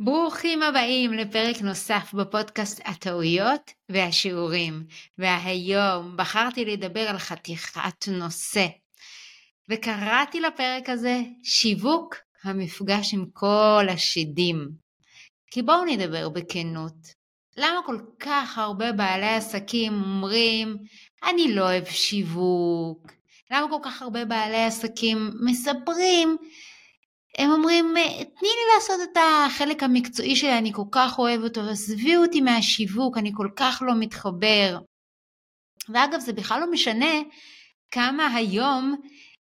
ברוכים הבאים לפרק נוסף בפודקאסט הטעויות והשיעורים. והיום בחרתי לדבר על חתיכת נושא. וקראתי לפרק הזה שיווק המפגש עם כל השדים. כי בואו נדבר בכנות. למה כל כך הרבה בעלי עסקים אומרים, אני לא אוהב שיווק? למה כל כך הרבה בעלי עסקים מספרים הם אומרים, תני לי לעשות את החלק המקצועי שלי, אני כל כך אוהב אותו, עזבי אותי מהשיווק, אני כל כך לא מתחבר. ואגב, זה בכלל לא משנה כמה היום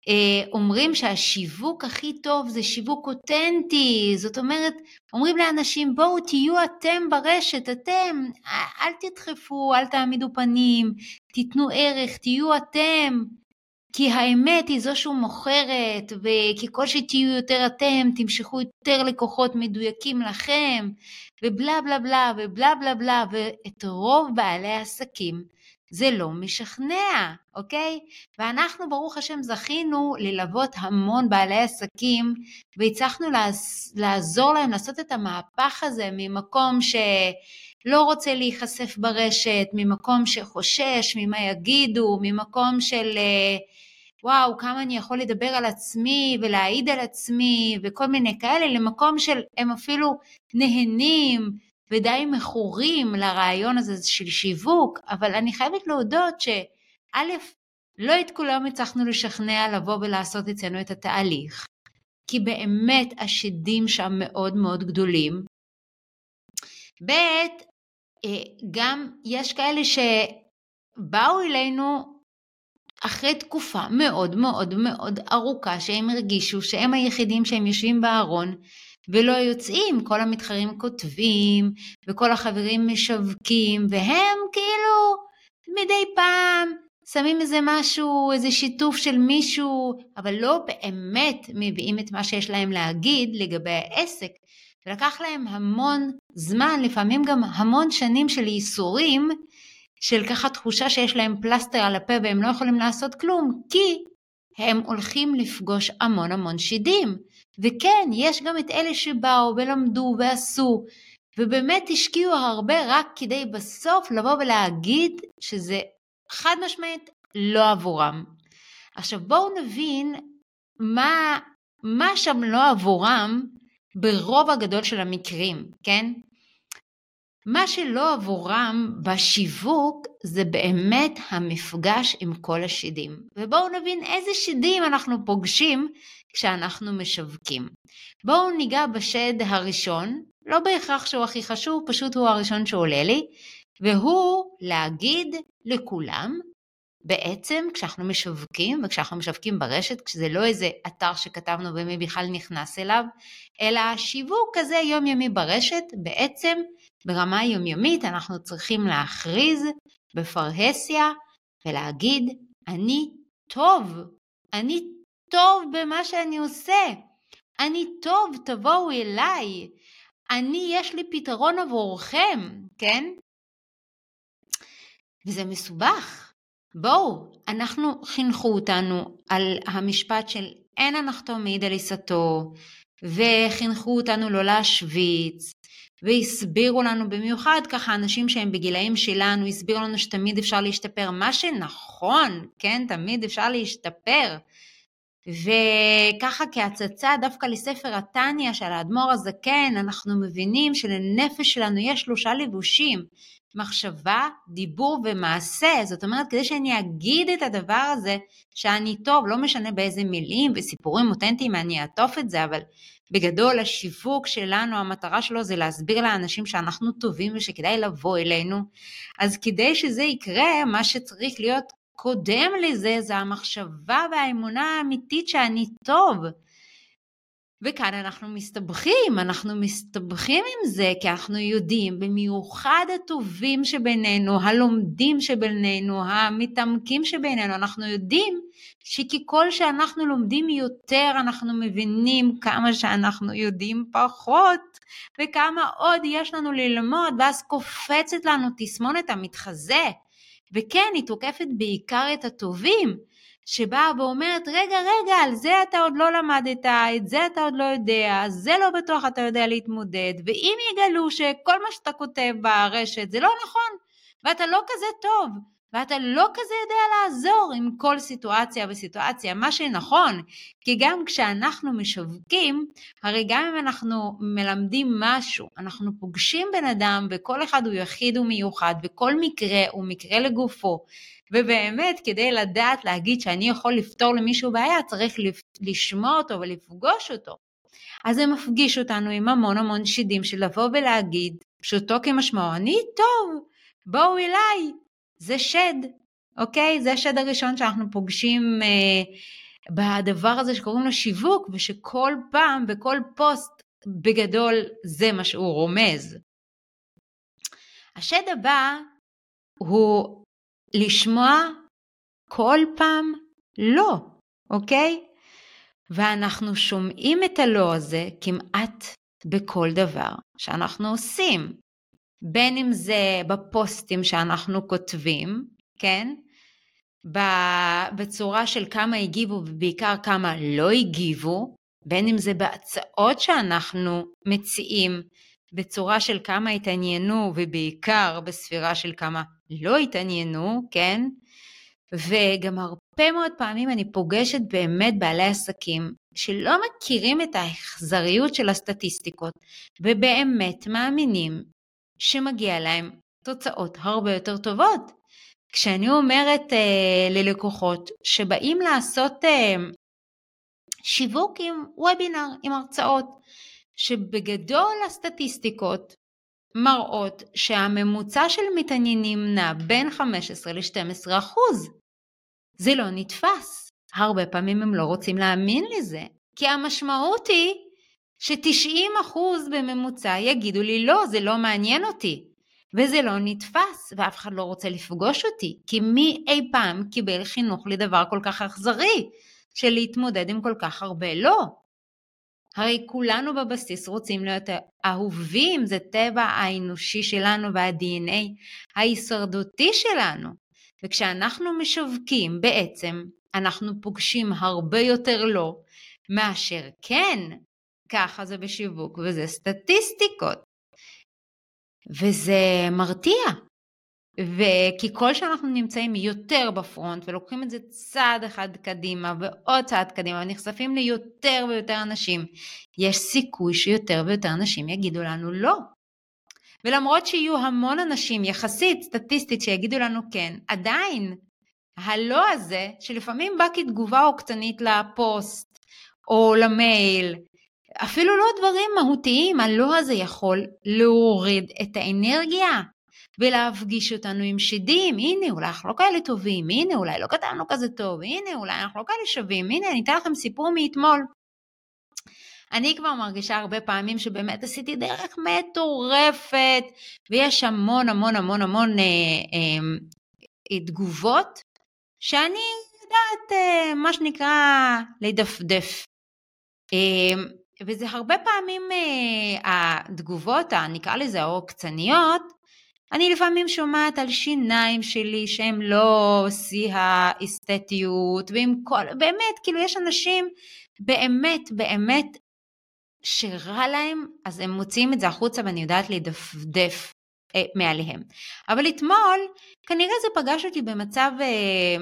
אה, אומרים שהשיווק הכי טוב זה שיווק אותנטי, זאת אומרת, אומרים לאנשים בואו תהיו אתם ברשת, אתם, אל תדחפו, אל תעמידו פנים, תיתנו ערך, תהיו אתם. כי האמת היא זו שהוא מוכרת, וככל שתהיו יותר אתם, תמשכו יותר לקוחות מדויקים לכם, ובלה בלה בלה ובלה בלה בלה, ואת רוב בעלי העסקים זה לא משכנע, אוקיי? ואנחנו ברוך השם זכינו ללוות המון בעלי עסקים, והצלחנו לעזור להם לעשות את המהפך הזה ממקום ש... לא רוצה להיחשף ברשת, ממקום שחושש ממה יגידו, ממקום של אה, וואו, כמה אני יכול לדבר על עצמי ולהעיד על עצמי וכל מיני כאלה, למקום של הם אפילו נהנים ודי מכורים לרעיון הזה של שיווק, אבל אני חייבת להודות שא', לא את כולם הצלחנו לשכנע לבוא ולעשות אצלנו את התהליך, כי באמת השדים שם מאוד מאוד גדולים. ב', גם יש כאלה שבאו אלינו אחרי תקופה מאוד מאוד מאוד ארוכה שהם הרגישו שהם היחידים שהם יושבים בארון ולא יוצאים, כל המתחרים כותבים וכל החברים משווקים והם כאילו מדי פעם שמים איזה משהו, איזה שיתוף של מישהו, אבל לא באמת מביאים את מה שיש להם להגיד לגבי העסק. ולקח להם המון זמן, לפעמים גם המון שנים של ייסורים, של ככה תחושה שיש להם פלסטר על הפה והם לא יכולים לעשות כלום, כי הם הולכים לפגוש המון המון שידים. וכן, יש גם את אלה שבאו ולמדו ועשו, ובאמת השקיעו הרבה רק כדי בסוף לבוא ולהגיד שזה חד משמעית לא עבורם. עכשיו בואו נבין מה, מה שם לא עבורם ברוב הגדול של המקרים, כן? מה שלא עבורם בשיווק זה באמת המפגש עם כל השדים. ובואו נבין איזה שדים אנחנו פוגשים כשאנחנו משווקים. בואו ניגע בשד הראשון, לא בהכרח שהוא הכי חשוב, פשוט הוא הראשון שעולה לי, והוא להגיד לכולם, בעצם כשאנחנו משווקים, וכשאנחנו משווקים ברשת, כשזה לא איזה אתר שכתבנו ומי בכלל נכנס אליו, אלא שיווק כזה יומיומי ברשת, בעצם ברמה יומיומית אנחנו צריכים להכריז בפרהסיה ולהגיד, אני טוב, אני טוב במה שאני עושה, אני טוב, תבואו אליי, אני, יש לי פתרון עבורכם, כן? וזה מסובך. בואו, אנחנו חינכו אותנו על המשפט של אין הנחתו מעיד על עיסתו, וחינכו אותנו לא להשוויץ, והסבירו לנו במיוחד ככה אנשים שהם בגילאים שלנו, הסבירו לנו שתמיד אפשר להשתפר, מה שנכון, כן, תמיד אפשר להשתפר. וככה כהצצה דווקא לספר התניא של האדמו"ר הזקן, אנחנו מבינים שלנפש שלנו יש שלושה לבושים, מחשבה, דיבור ומעשה. זאת אומרת, כדי שאני אגיד את הדבר הזה, שאני טוב, לא משנה באיזה מילים וסיפורים אותנטיים אני אעטוף את זה, אבל בגדול השיווק שלנו, המטרה שלו זה להסביר לאנשים שאנחנו טובים ושכדאי לבוא אלינו. אז כדי שזה יקרה, מה שצריך להיות קודם לזה זה המחשבה והאמונה האמיתית שאני טוב. וכאן אנחנו מסתבכים, אנחנו מסתבכים עם זה כי אנחנו יודעים, במיוחד הטובים שבינינו, הלומדים שבינינו, המתעמקים שבינינו, אנחנו יודעים שככל שאנחנו לומדים יותר, אנחנו מבינים כמה שאנחנו יודעים פחות, וכמה עוד יש לנו ללמוד, ואז קופצת לנו תסמונת המתחזה. וכן, היא תוקפת בעיקר את הטובים, שבאה ואומרת, רגע, רגע, על זה אתה עוד לא למדת, את זה אתה עוד לא יודע, זה לא בטוח אתה יודע להתמודד, ואם יגלו שכל מה שאתה כותב ברשת זה לא נכון, ואתה לא כזה טוב, ואתה לא כזה יודע לעזור עם כל סיטואציה וסיטואציה, מה שנכון, כי גם כשאנחנו משווקים, הרי גם אם אנחנו מלמדים משהו, אנחנו פוגשים בן אדם וכל אחד הוא יחיד ומיוחד וכל מקרה הוא מקרה לגופו, ובאמת כדי לדעת להגיד שאני יכול לפתור למישהו בעיה צריך לשמוע אותו ולפגוש אותו. אז זה מפגיש אותנו עם המון המון שדים של לבוא ולהגיד, פשוטו כמשמעו, אני טוב, בואו אליי, זה שד, אוקיי? זה השד הראשון שאנחנו פוגשים אה, בדבר הזה שקוראים לו שיווק, ושכל פעם, בכל פוסט, בגדול זה מה שהוא רומז. השד הבא הוא לשמוע כל פעם לא, אוקיי? ואנחנו שומעים את הלא הזה כמעט בכל דבר שאנחנו עושים. בין אם זה בפוסטים שאנחנו כותבים, כן? בצורה של כמה הגיבו ובעיקר כמה לא הגיבו, בין אם זה בהצעות שאנחנו מציעים בצורה של כמה התעניינו ובעיקר בספירה של כמה לא התעניינו, כן? וגם הרבה מאוד פעמים אני פוגשת באמת בעלי עסקים שלא מכירים את האכזריות של הסטטיסטיקות ובאמת מאמינים שמגיע להם תוצאות הרבה יותר טובות. כשאני אומרת אה, ללקוחות שבאים לעשות אה, שיווק עם וובינר, עם הרצאות, שבגדול הסטטיסטיקות מראות שהממוצע של מתעניינים נע בין 15 ל-12 אחוז. זה לא נתפס. הרבה פעמים הם לא רוצים להאמין לזה, כי המשמעות היא ש-90% בממוצע יגידו לי לא, זה לא מעניין אותי. וזה לא נתפס, ואף אחד לא רוצה לפגוש אותי, כי מי אי פעם קיבל חינוך לדבר כל כך אכזרי, של להתמודד עם כל כך הרבה לא. הרי כולנו בבסיס רוצים להיות אהובים, זה טבע האנושי שלנו וה-DNA ההישרדותי שלנו. וכשאנחנו משווקים בעצם, אנחנו פוגשים הרבה יותר לא, מאשר כן, ככה זה בשיווק וזה סטטיסטיקות. וזה מרתיע. וככל שאנחנו נמצאים יותר בפרונט ולוקחים את זה צעד אחד קדימה ועוד צעד קדימה ונחשפים ליותר ויותר אנשים, יש סיכוי שיותר ויותר אנשים יגידו לנו לא. ולמרות שיהיו המון אנשים יחסית סטטיסטית שיגידו לנו כן, עדיין הלא הזה שלפעמים בא כתגובה עוקצנית לפוסט או למייל אפילו לא דברים מהותיים, הלא הזה יכול להוריד את האנרגיה ולהפגיש אותנו עם שדים, הנה אולי אנחנו לא כאלה טובים, הנה אולי לא כתבנו כזה טוב, הנה אולי אנחנו לא כאלה שווים, הנה אני אתן לכם סיפור מאתמול. אני כבר מרגישה הרבה פעמים שבאמת עשיתי דרך מטורפת ויש המון המון המון המון אה, אה, תגובות שאני יודעת אה, מה שנקרא לדפדף. אה, וזה הרבה פעמים אה, התגובות, נקרא לזה העוקצניות, אני לפעמים שומעת על שיניים שלי שהם לא שיא האסתטיות, ועם כל, באמת, כאילו יש אנשים באמת, באמת, שרע להם, אז הם מוציאים את זה החוצה ואני יודעת להידפדף אה, מעליהם. אבל אתמול, כנראה זה פגש אותי במצב אה,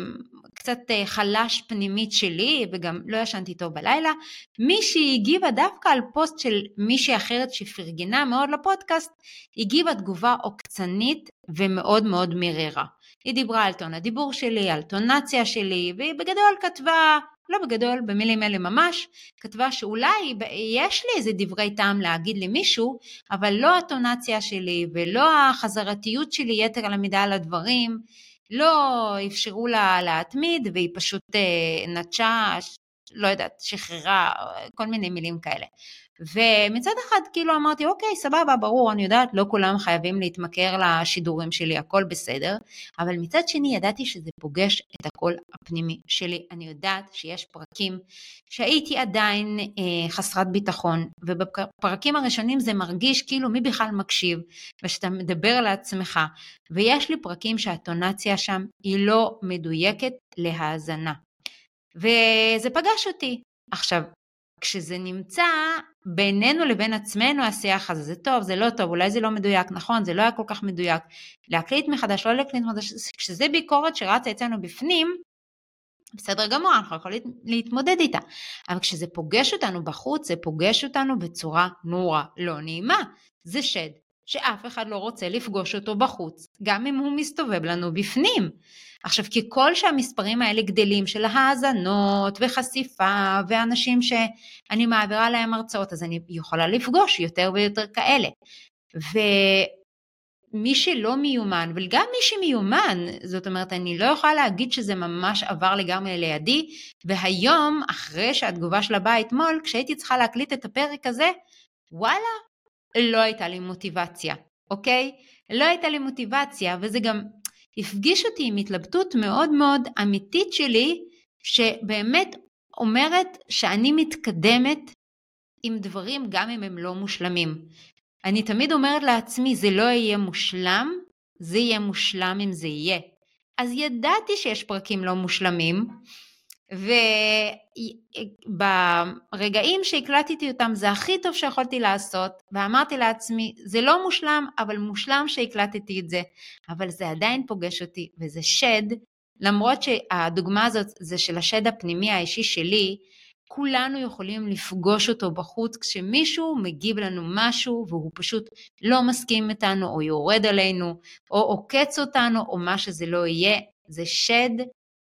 קצת אה, חלש פנימית שלי וגם לא ישנתי טוב בלילה, מישהי הגיבה דווקא על פוסט של מישהי אחרת שפרגנה מאוד לפודקאסט, הגיבה תגובה עוקצנית ומאוד מאוד מררה. היא דיברה על טון הדיבור שלי, על טונציה שלי, והיא בגדול כתבה, לא בגדול, במילים אלה ממש, כתבה שאולי יש לי איזה דברי טעם להגיד למישהו, אבל לא הטונציה שלי ולא החזרתיות שלי יתר על המידה על הדברים, לא אפשרו לה להתמיד והיא פשוט אה, נטשה, לא יודעת, שחררה, כל מיני מילים כאלה. ומצד אחד כאילו אמרתי אוקיי סבבה ברור אני יודעת לא כולם חייבים להתמכר לשידורים שלי הכל בסדר. אבל מצד שני ידעתי שזה פוגש את הקול הפנימי שלי. אני יודעת שיש פרקים שהייתי עדיין אה, חסרת ביטחון ובפרקים הראשונים זה מרגיש כאילו מי בכלל מקשיב ושאתה מדבר לעצמך. ויש לי פרקים שהטונציה שם היא לא מדויקת להאזנה. וזה פגש אותי. עכשיו, כשזה נמצא בינינו לבין עצמנו השיח הזה, זה טוב, זה לא טוב, אולי זה לא מדויק, נכון, זה לא היה כל כך מדויק, להקליט מחדש, לא להקליט מחדש, כשזה ביקורת שרצה אצלנו בפנים, בסדר גמור, אנחנו יכולים להתמודד איתה. אבל כשזה פוגש אותנו בחוץ, זה פוגש אותנו בצורה נורא לא נעימה. זה שד שאף אחד לא רוצה לפגוש אותו בחוץ, גם אם הוא מסתובב לנו בפנים. עכשיו, ככל שהמספרים האלה גדלים של האזנות וחשיפה ואנשים שאני מעבירה להם הרצאות, אז אני יכולה לפגוש יותר ויותר כאלה. ומי שלא מיומן, וגם מי שמיומן, זאת אומרת, אני לא יכולה להגיד שזה ממש עבר לגמרי לידי, והיום, אחרי שהתגובה של הבאה אתמול, כשהייתי צריכה להקליט את הפרק הזה, וואלה, לא הייתה לי מוטיבציה, אוקיי? לא הייתה לי מוטיבציה, וזה גם הפגיש אותי עם התלבטות מאוד מאוד אמיתית שלי, שבאמת אומרת שאני מתקדמת עם דברים גם אם הם לא מושלמים. אני תמיד אומרת לעצמי, זה לא יהיה מושלם, זה יהיה מושלם אם זה יהיה. אז ידעתי שיש פרקים לא מושלמים, וברגעים שהקלטתי אותם זה הכי טוב שיכולתי לעשות, ואמרתי לעצמי, זה לא מושלם, אבל מושלם שהקלטתי את זה, אבל זה עדיין פוגש אותי, וזה שד, למרות שהדוגמה הזאת זה של השד הפנימי האישי שלי, כולנו יכולים לפגוש אותו בחוץ כשמישהו מגיב לנו משהו והוא פשוט לא מסכים איתנו או יורד עלינו או עוקץ אותנו או מה שזה לא יהיה, זה שד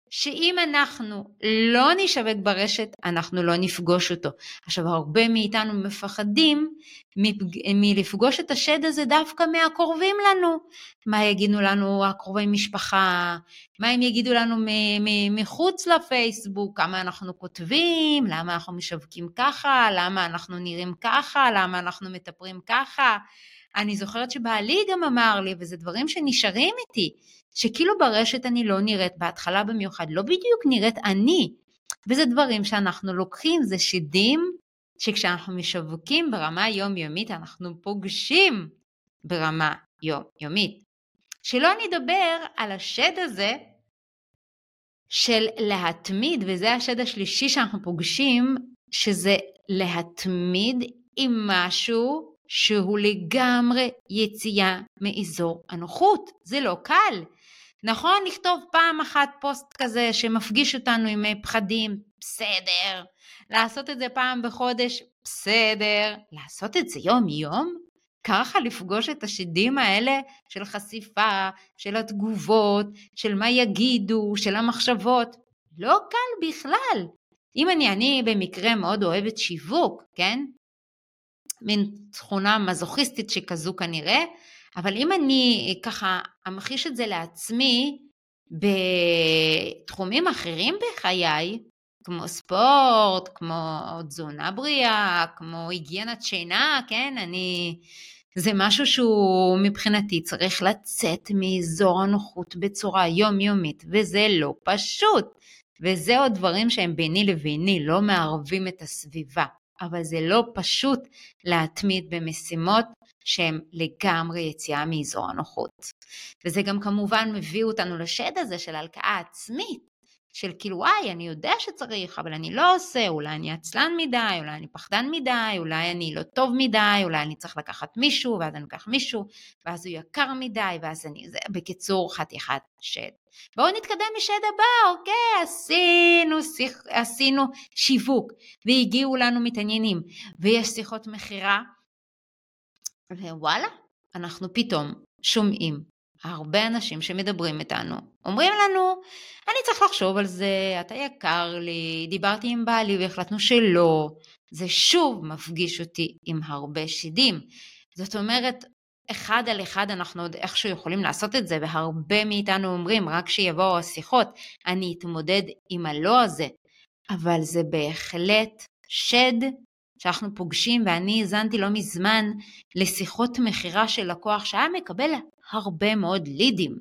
שאם אנחנו לא נשווק ברשת, אנחנו לא נפגוש אותו. עכשיו, הרבה מאיתנו מפחדים מלפגוש את השד הזה דווקא מהקרובים לנו. מה יגידו לנו הקרובי משפחה? מה הם יגידו לנו מחוץ לפייסבוק? כמה אנחנו כותבים? למה אנחנו משווקים ככה? למה אנחנו נראים ככה? למה אנחנו מטפרים ככה? אני זוכרת שבעלי גם אמר לי, וזה דברים שנשארים איתי, שכאילו ברשת אני לא נראית, בהתחלה במיוחד, לא בדיוק נראית אני. וזה דברים שאנחנו לוקחים, זה שדים שכשאנחנו משווקים ברמה יומיומית, אנחנו פוגשים ברמה יומיומית. שלא נדבר על השד הזה של להתמיד, וזה השד השלישי שאנחנו פוגשים, שזה להתמיד עם משהו שהוא לגמרי יציאה מאזור הנוחות. זה לא קל. נכון, לכתוב פעם אחת פוסט כזה שמפגיש אותנו עם פחדים, בסדר. לעשות את זה פעם בחודש, בסדר. לעשות את זה יום-יום? ככה לפגוש את השדים האלה של חשיפה, של התגובות, של מה יגידו, של המחשבות. לא קל בכלל. אם אני, אני במקרה מאוד אוהבת שיווק, כן? מין תכונה מזוכיסטית שכזו כנראה, אבל אם אני ככה אמחיש את זה לעצמי בתחומים אחרים בחיי, כמו ספורט, כמו תזונה בריאה, כמו היגיינת שינה, כן, אני... זה משהו שהוא מבחינתי צריך לצאת מאזור הנוחות בצורה יומיומית, וזה לא פשוט. וזה עוד דברים שהם ביני לביני, לא מערבים את הסביבה. אבל זה לא פשוט להתמיד במשימות שהן לגמרי יציאה מאזור הנוחות. וזה גם כמובן מביא אותנו לשד הזה של הלקאה עצמית, של כאילו וואי אני יודע שצריך אבל אני לא עושה, אולי אני עצלן מדי, אולי אני פחדן מדי, אולי אני לא טוב מדי, אולי אני צריך לקחת מישהו ואז אני לוקח מישהו ואז הוא יקר מדי ואז אני, זה בקיצור חתיכת שד. בואו נתקדם משד הבא, אוקיי, עשינו, שיח, עשינו שיווק והגיעו לנו מתעניינים ויש שיחות מכירה ווואלה, אנחנו פתאום שומעים הרבה אנשים שמדברים איתנו, אומרים לנו, אני צריך לחשוב על זה, אתה יקר לי, דיברתי עם בעלי והחלטנו שלא, זה שוב מפגיש אותי עם הרבה שדים. זאת אומרת, אחד על אחד אנחנו עוד איכשהו יכולים לעשות את זה, והרבה מאיתנו אומרים, רק כשיבואו השיחות, אני אתמודד עם הלא הזה. אבל זה בהחלט שד שאנחנו פוגשים, ואני האזנתי לא מזמן לשיחות מכירה של לקוח שהיה מקבל הרבה מאוד לידים.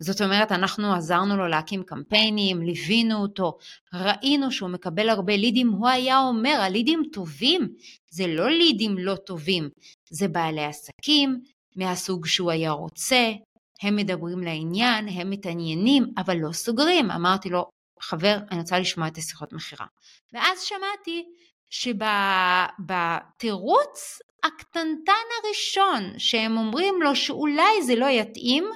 זאת אומרת, אנחנו עזרנו לו להקים קמפיינים, ליווינו אותו, ראינו שהוא מקבל הרבה לידים, הוא היה אומר, הלידים טובים, זה לא לידים לא טובים, זה בעלי עסקים מהסוג שהוא היה רוצה, הם מדברים לעניין, הם מתעניינים, אבל לא סוגרים. אמרתי לו, חבר, אני רוצה לשמוע את השיחות מכירה. ואז שמעתי שבתירוץ הקטנטן הראשון שהם אומרים לו שאולי זה לא יתאים,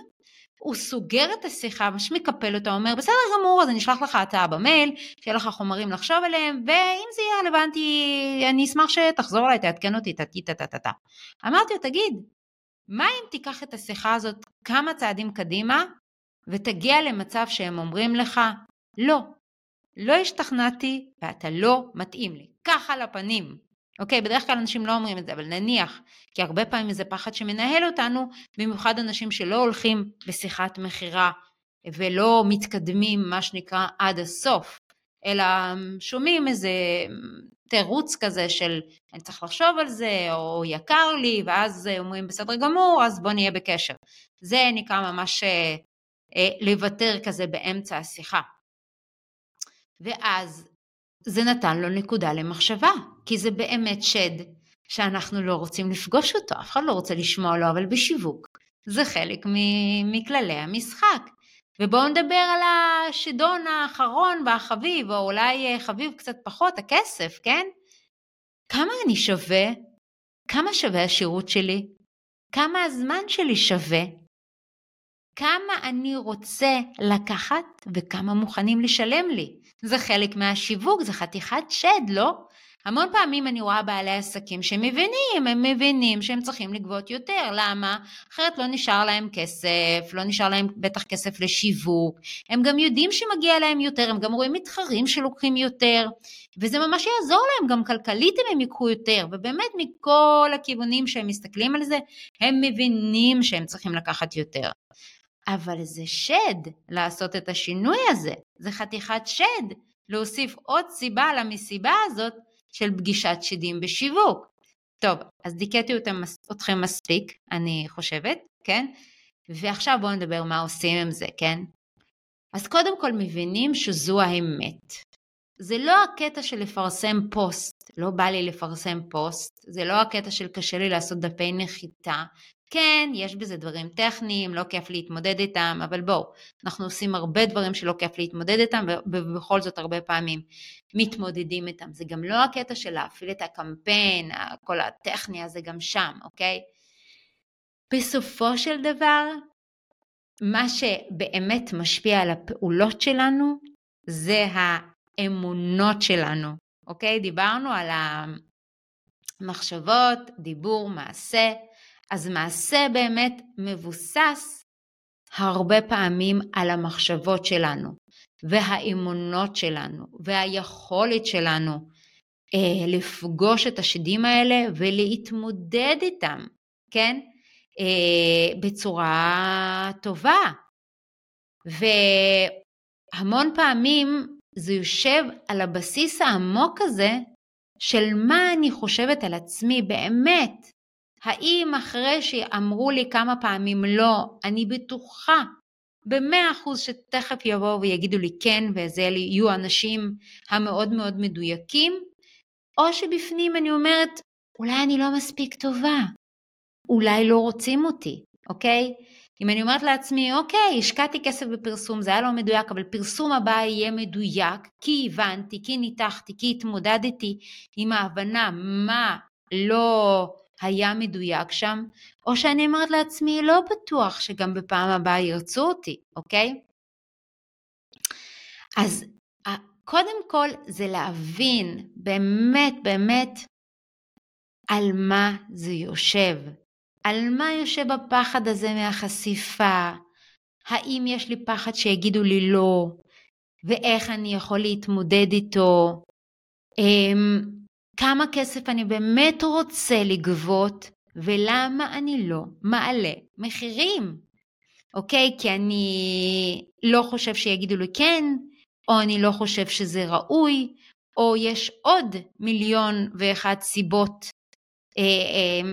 הוא סוגר את השיחה, ממש מקפל אותה, אומר בסדר גמור אז אני אשלח לך הצעה במייל, שיהיה לך חומרים לחשוב עליהם, ואם זה יהיה רלוונטי אני אשמח שתחזור אליי, תעדכן אותי, טטי טטה טטה. אמרתי לו תגיד, מה אם תיקח את השיחה הזאת כמה צעדים קדימה ותגיע למצב שהם אומרים לך לא, לא השתכנעתי ואתה לא מתאים לי, ככה לפנים. אוקיי, בדרך כלל אנשים לא אומרים את זה, אבל נניח, כי הרבה פעמים זה פחד שמנהל אותנו, במיוחד אנשים שלא הולכים בשיחת מכירה ולא מתקדמים, מה שנקרא, עד הסוף, אלא שומעים איזה תירוץ כזה של אני צריך לחשוב על זה, או יקר לי, ואז אומרים בסדר גמור, אז בוא נהיה בקשר. זה נקרא ממש אה, אה, לוותר כזה באמצע השיחה. ואז זה נתן לו נקודה למחשבה, כי זה באמת שד שאנחנו לא רוצים לפגוש אותו, אף אחד לא רוצה לשמוע לו, אבל בשיווק זה חלק מכללי המשחק. ובואו נדבר על השדון האחרון והחביב, או אולי אה, חביב קצת פחות, הכסף, כן? כמה אני שווה? כמה שווה השירות שלי? כמה הזמן שלי שווה? כמה אני רוצה לקחת וכמה מוכנים לשלם לי. זה חלק מהשיווק, זה חתיכת שד, לא? המון פעמים אני רואה בעלי עסקים שמבינים, הם מבינים שהם צריכים לגבות יותר, למה? אחרת לא נשאר להם כסף, לא נשאר להם בטח כסף לשיווק, הם גם יודעים שמגיע להם יותר, הם גם רואים מתחרים שלוקחים יותר, וזה ממש יעזור להם גם כלכלית אם הם ייקחו יותר, ובאמת מכל הכיוונים שהם מסתכלים על זה, הם מבינים שהם צריכים לקחת יותר. אבל זה שד לעשות את השינוי הזה, זה חתיכת שד להוסיף עוד סיבה למסיבה הזאת של פגישת שדים בשיווק. טוב, אז דיכאתי אתכם, מספיק, אני חושבת, כן? ועכשיו בואו נדבר מה עושים עם זה, כן? אז קודם כל מבינים שזו האמת. זה לא הקטע של לפרסם פוסט, לא בא לי לפרסם פוסט, זה לא הקטע של קשה לי לעשות דפי נחיתה, כן, יש בזה דברים טכניים, לא כיף להתמודד איתם, אבל בואו, אנחנו עושים הרבה דברים שלא כיף להתמודד איתם, ובכל זאת הרבה פעמים מתמודדים איתם. זה גם לא הקטע של להפעיל את הקמפיין, כל הטכני הזה גם שם, אוקיי? בסופו של דבר, מה שבאמת משפיע על הפעולות שלנו, זה האמונות שלנו, אוקיי? דיברנו על המחשבות, דיבור, מעשה. אז מעשה באמת מבוסס הרבה פעמים על המחשבות שלנו והאמונות שלנו והיכולת שלנו אה, לפגוש את השדים האלה ולהתמודד איתם, כן? אה, בצורה טובה. והמון פעמים זה יושב על הבסיס העמוק הזה של מה אני חושבת על עצמי באמת, האם אחרי שאמרו לי כמה פעמים לא, אני בטוחה במאה אחוז שתכף יבואו ויגידו לי כן, וזה יהיו האנשים המאוד מאוד מדויקים, או שבפנים אני אומרת, אולי אני לא מספיק טובה, אולי לא רוצים אותי, אוקיי? אם אני אומרת לעצמי, אוקיי, השקעתי כסף בפרסום, זה היה לא מדויק, אבל פרסום הבא יהיה מדויק, כי הבנתי, כי ניתחתי, כי התמודדתי עם ההבנה מה לא היה מדויק שם, או שאני אומרת לעצמי, לא בטוח שגם בפעם הבאה ירצו אותי, אוקיי? אז קודם כל זה להבין באמת באמת על מה זה יושב, על מה יושב הפחד הזה מהחשיפה, האם יש לי פחד שיגידו לי לא, ואיך אני יכול להתמודד איתו, אמ, כמה כסף אני באמת רוצה לגבות ולמה אני לא מעלה מחירים, אוקיי? כי אני לא חושב שיגידו לי כן, או אני לא חושב שזה ראוי, או יש עוד מיליון ואחת סיבות אה, אה,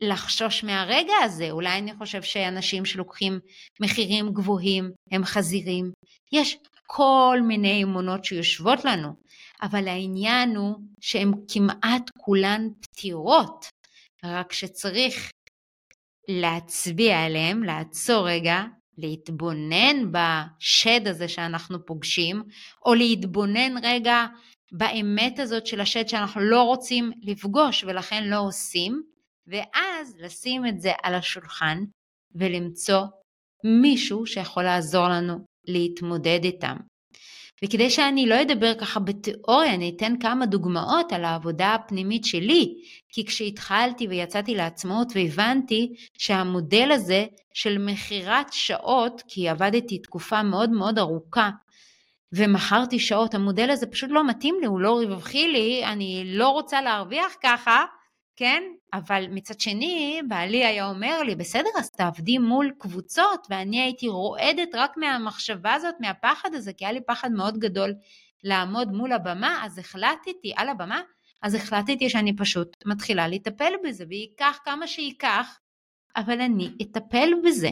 לחשוש מהרגע הזה. אולי אני חושב שאנשים שלוקחים מחירים גבוהים הם חזירים. יש כל מיני אמונות שיושבות לנו. אבל העניין הוא שהן כמעט כולן פתירות, רק שצריך להצביע עליהן, לעצור רגע להתבונן בשד הזה שאנחנו פוגשים, או להתבונן רגע באמת הזאת של השד שאנחנו לא רוצים לפגוש ולכן לא עושים, ואז לשים את זה על השולחן ולמצוא מישהו שיכול לעזור לנו להתמודד איתם. וכדי שאני לא אדבר ככה בתיאוריה, אני אתן כמה דוגמאות על העבודה הפנימית שלי, כי כשהתחלתי ויצאתי לעצמאות והבנתי שהמודל הזה של מכירת שעות, כי עבדתי תקופה מאוד מאוד ארוכה ומכרתי שעות, המודל הזה פשוט לא מתאים לי, הוא לא רווחי לי, אני לא רוצה להרוויח ככה, כן? אבל מצד שני, בעלי היה אומר לי, בסדר, אז תעבדי מול קבוצות, ואני הייתי רועדת רק מהמחשבה הזאת, מהפחד הזה, כי היה לי פחד מאוד גדול לעמוד מול הבמה, אז החלטתי, על הבמה, אז החלטתי שאני פשוט מתחילה לטפל בזה, וייקח כמה שייקח, אבל אני אטפל בזה.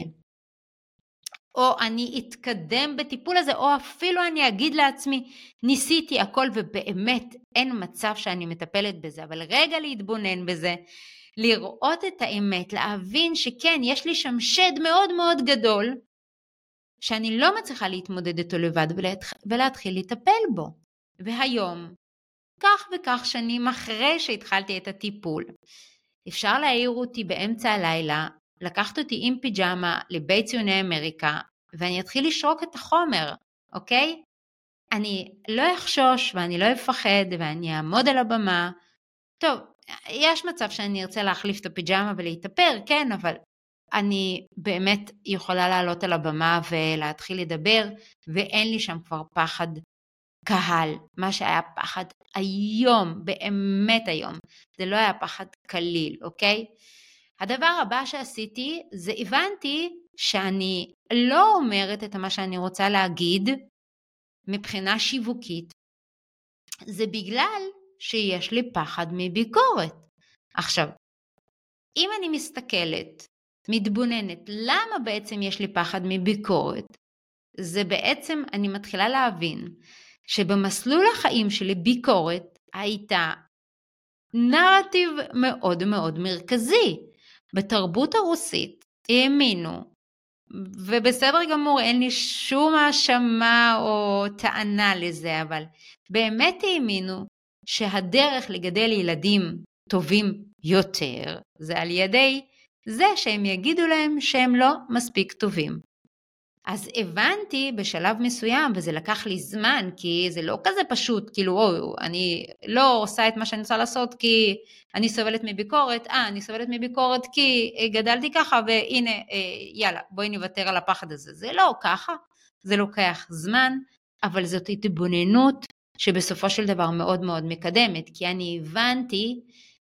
או אני אתקדם בטיפול הזה, או אפילו אני אגיד לעצמי, ניסיתי הכל ובאמת אין מצב שאני מטפלת בזה, אבל רגע להתבונן בזה, לראות את האמת, להבין שכן, יש לי שם שד מאוד מאוד גדול, שאני לא מצליחה להתמודד איתו לבד ולהתחיל לטפל בו. והיום, כך וכך שנים אחרי שהתחלתי את הטיפול, אפשר להעיר אותי באמצע הלילה לקחת אותי עם פיג'מה לבית ציוני אמריקה, ואני אתחיל לשרוק את החומר, אוקיי? אני לא אחשוש ואני לא אפחד ואני אעמוד על הבמה. טוב, יש מצב שאני ארצה להחליף את הפיג'מה ולהתאפר, כן, אבל אני באמת יכולה לעלות על הבמה ולהתחיל לדבר, ואין לי שם כבר פחד קהל, מה שהיה פחד היום, באמת היום, זה לא היה פחד קליל, אוקיי? הדבר הבא שעשיתי זה הבנתי שאני לא אומרת את מה שאני רוצה להגיד מבחינה שיווקית, זה בגלל שיש לי פחד מביקורת. עכשיו, אם אני מסתכלת, מתבוננת, למה בעצם יש לי פחד מביקורת? זה בעצם, אני מתחילה להבין שבמסלול החיים שלי ביקורת הייתה נרטיב מאוד מאוד מרכזי. בתרבות הרוסית האמינו, ובסדר גמור, אין לי שום האשמה או טענה לזה, אבל באמת האמינו שהדרך לגדל ילדים טובים יותר זה על ידי זה שהם יגידו להם שהם לא מספיק טובים. אז הבנתי בשלב מסוים, וזה לקח לי זמן, כי זה לא כזה פשוט, כאילו, או, אני לא עושה את מה שאני רוצה לעשות כי אני סובלת מביקורת, אה, אני סובלת מביקורת כי גדלתי ככה, והנה, אה, יאללה, בואי נוותר על הפחד הזה. זה לא ככה, זה לוקח זמן, אבל זאת התבוננות שבסופו של דבר מאוד מאוד מקדמת, כי אני הבנתי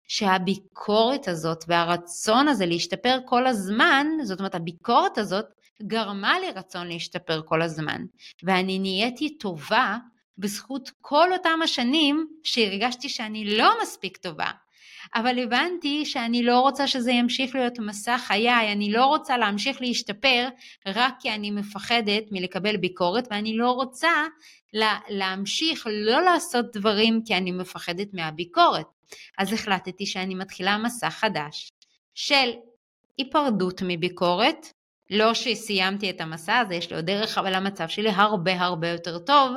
שהביקורת הזאת והרצון הזה להשתפר כל הזמן, זאת אומרת הביקורת הזאת גרמה לי רצון להשתפר כל הזמן, ואני נהייתי טובה בזכות כל אותם השנים שהרגשתי שאני לא מספיק טובה. אבל הבנתי שאני לא רוצה שזה ימשיך להיות מסע חיי, אני לא רוצה להמשיך להשתפר רק כי אני מפחדת מלקבל ביקורת, ואני לא רוצה לה, להמשיך לא לעשות דברים כי אני מפחדת מהביקורת. אז החלטתי שאני מתחילה מסע חדש של היפרדות מביקורת, לא שסיימתי את המסע הזה, יש לי עוד דרך, אבל המצב שלי הרבה הרבה יותר טוב,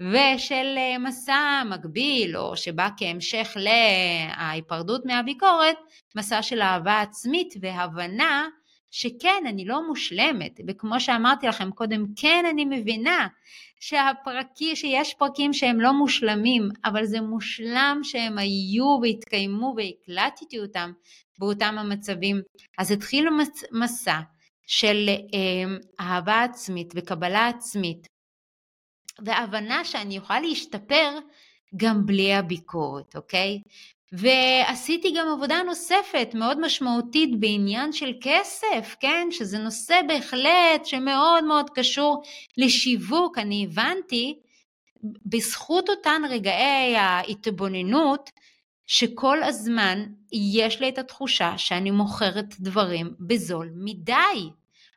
ושל אה, מסע מקביל, או שבא כהמשך להיפרדות מהביקורת, מסע של אהבה עצמית והבנה שכן, אני לא מושלמת, וכמו שאמרתי לכם קודם, כן, אני מבינה שהפרקים, שיש פרקים שהם לא מושלמים, אבל זה מושלם שהם היו והתקיימו והקלטתי אותם באותם המצבים. אז התחיל מסע של אה, אהבה עצמית וקבלה עצמית, והבנה שאני יכולה להשתפר גם בלי הביקורת, אוקיי? ועשיתי גם עבודה נוספת מאוד משמעותית בעניין של כסף, כן? שזה נושא בהחלט שמאוד מאוד קשור לשיווק. אני הבנתי בזכות אותן רגעי ההתבוננות, שכל הזמן יש לי את התחושה שאני מוכרת דברים בזול מדי.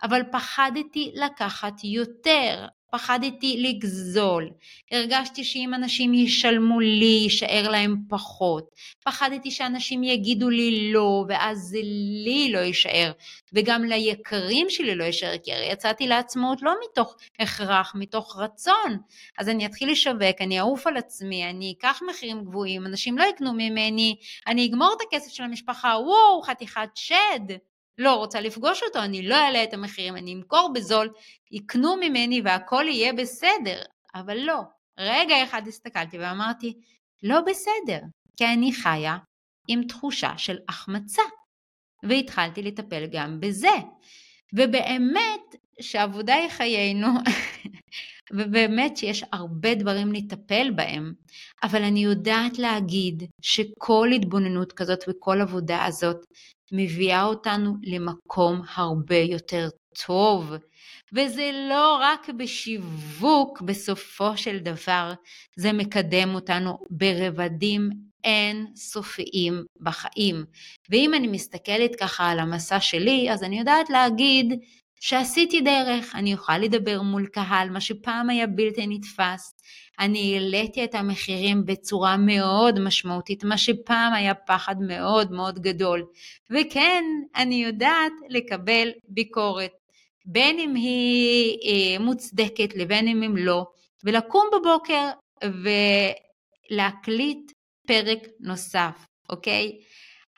אבל פחדתי לקחת יותר, פחדתי לגזול, הרגשתי שאם אנשים ישלמו לי, יישאר להם פחות, פחדתי שאנשים יגידו לי לא, ואז לי לא יישאר, וגם ליקרים שלי לא יישאר, כי הרי יצאתי לעצמאות לא מתוך הכרח, מתוך רצון. אז אני אתחיל לשווק, אני אעוף על עצמי, אני אקח מחירים גבוהים, אנשים לא יקנו ממני, אני אגמור את הכסף של המשפחה, וואו, חתיכת שד. לא רוצה לפגוש אותו, אני לא אעלה את המחירים, אני אמכור בזול, יקנו ממני והכל יהיה בסדר. אבל לא. רגע אחד הסתכלתי ואמרתי, לא בסדר, כי אני חיה עם תחושה של החמצה. והתחלתי לטפל גם בזה. ובאמת שעבודה היא חיינו, ובאמת שיש הרבה דברים לטפל בהם, אבל אני יודעת להגיד שכל התבוננות כזאת וכל עבודה הזאת מביאה אותנו למקום הרבה יותר טוב. וזה לא רק בשיווק בסופו של דבר, זה מקדם אותנו ברבדים אין סופיים בחיים. ואם אני מסתכלת ככה על המסע שלי, אז אני יודעת להגיד שעשיתי דרך, אני אוכל לדבר מול קהל, מה שפעם היה בלתי נתפס. אני העליתי את המחירים בצורה מאוד משמעותית, מה שפעם היה פחד מאוד מאוד גדול. וכן, אני יודעת לקבל ביקורת, בין אם היא אה, מוצדקת לבין אם הם לא, ולקום בבוקר ולהקליט פרק נוסף, אוקיי?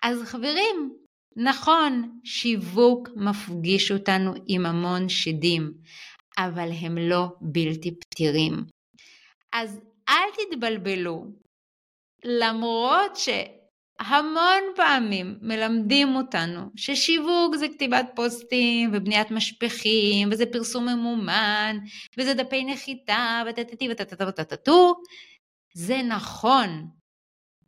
אז חברים, נכון, שיווק מפגיש אותנו עם המון שדים, אבל הם לא בלתי פתירים. אז אל תתבלבלו, למרות שהמון פעמים מלמדים אותנו ששיווק זה כתיבת פוסטים ובניית משפחים וזה פרסום ממומן וזה דפי נחיתה וטטטי וטטטטטטטו, זה נכון,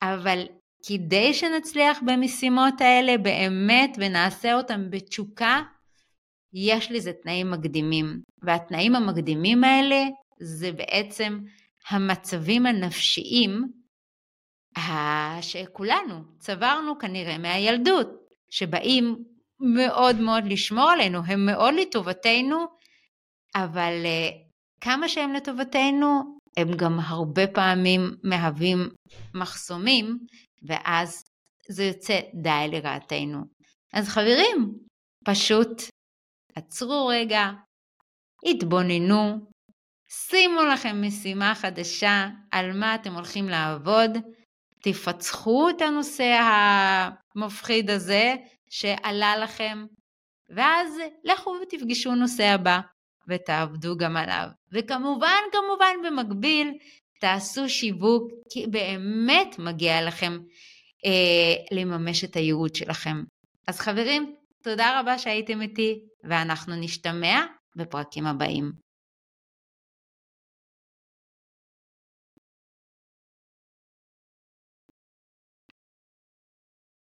אבל כדי שנצליח במשימות האלה באמת ונעשה אותם בתשוקה, יש לזה תנאים מקדימים. והתנאים המקדימים האלה זה בעצם המצבים הנפשיים שכולנו צברנו כנראה מהילדות, שבאים מאוד מאוד לשמור עלינו, הם מאוד לטובתנו, אבל אה, כמה שהם לטובתנו, הם גם הרבה פעמים מהווים מחסומים, ואז זה יוצא די לרעתנו. אז חברים, פשוט עצרו רגע, התבוננו, שימו לכם משימה חדשה על מה אתם הולכים לעבוד, תפצחו את הנושא המפחיד הזה שעלה לכם, ואז לכו ותפגשו נושא הבא ותעבדו גם עליו. וכמובן, כמובן במקביל, תעשו שיווק, כי באמת מגיע לכם אה, לממש את הייעוד שלכם. אז חברים, תודה רבה שהייתם איתי, ואנחנו נשתמע בפרקים הבאים.